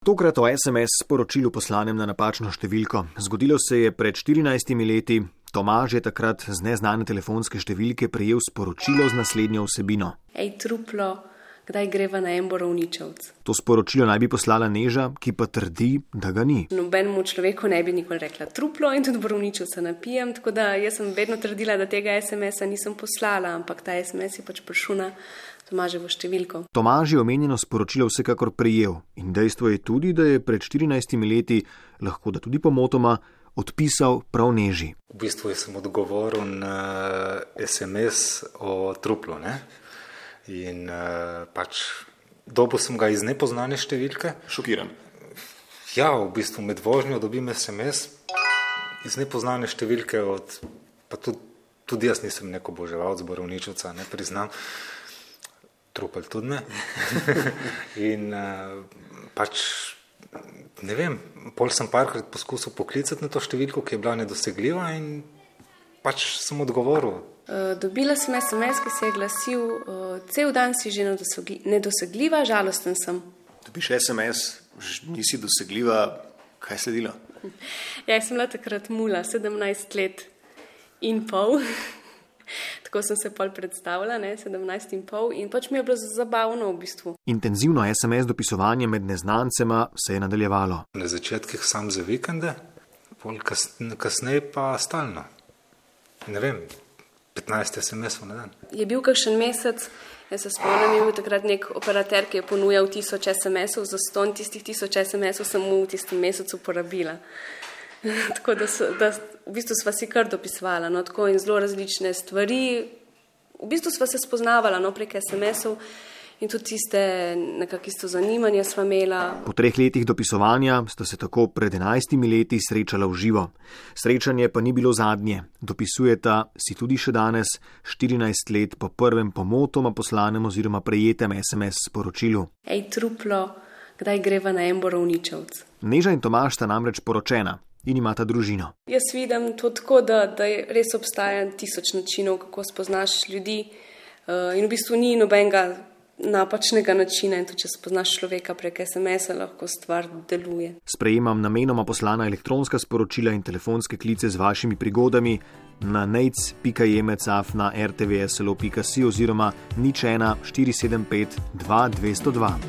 Tokrat o SMS sporočilu poslanem na napačno številko. Zgodilo se je pred 14 leti. Tomaž je takrat z neznane telefonske številke prejel sporočilo z naslednjo vsebino. Ej, truplo, kdaj greva na en borovničevc? To sporočilo naj bi poslala Neža, ki pa trdi, da ga ni. Nobenemu človeku ne bi nikoli rekla truplo in tudi borovničevca napijem, tako da jaz sem vedno trdila, da tega SMS-a nisem poslala, ampak ta SMS je pač prišel na Tomaževo številko. Tomaž je omenjeno sporočilo vsekakor prejel in dejstvo je tudi, da je pred 14 leti, lahko da tudi pomotoma, odpisal prav Neži. V bistvu sem odgovoril na SMS o truplu. Ne? In uh, pač dobil sem ga iz nepoznane številke. Šokiran. Ja, v bistvu med vožnjo dobim SMS iz nepoznane številke, od, pa tudi, tudi jaz nisem neko boževalc, borovničevca, ne priznam, trupel tudi ne. In uh, pač ne vem, pol sem parkrat poskusil poklicati na to številko, ki je bila nedosegljiva in pač sem odgovoril. Uh, dobila sem SMS, ki se je glasil, uh, cel dan si že nedosegljiva, žalosten sem. Dobiš SMS, nisi dosegljiva, kaj je sledilo? Ja, jaz sem bila takrat mula, 17 let in pol. Tako sem se pol predstavljala, ne, 17 in pol, in pač mi je bilo zabavno v bistvu. Intenzivno SMS dopisovanje med neznancema se je nadaljevalo. Na začetkih sam za vikende, pol kasneje kasnej pa stalno. Ne vem, 15 SMS-ov na dan. Je bil kakšen mesec, jaz se spomnim, je bil takrat nek operater, ki je ponujal tisoč SMS-ov, za ston tistih tisoč SMS-ov sem mu v tistem mesecu porabila. tako da, so, da v bistvu sva si kar dopisovala no, in zelo različne stvari. V bistvu sva se spoznavala no, prek SMS-ov in tudi tiste nekakšne isto zanimanja sva imela. Po treh letih dopisovanja sta se tako pred enajstimi leti srečala v živo. Srečanje pa ni bilo zadnje. Dopisujeta si tudi še danes, 14 let po prvem pomotoma poslanem oziroma prejetem SMS sporočilu. Ej, truplo, kdaj greva na en borovničevc? Neža in Tomaš sta namreč poročena in imata družino. Jaz vidim to tako, da, da res obstaja tisoč načinov, kako spoznaš ljudi, uh, in v bistvu ni nobenega napačnega načina, in tudi če spoznaš človeka prek SMS-a, lahko stvar deluje. Sprejemam namenoma poslana elektronska sporočila in telefonske klice z vašimi prigodami na nec.jemecaf na rtvslo.si oziroma nič 1 475 2202.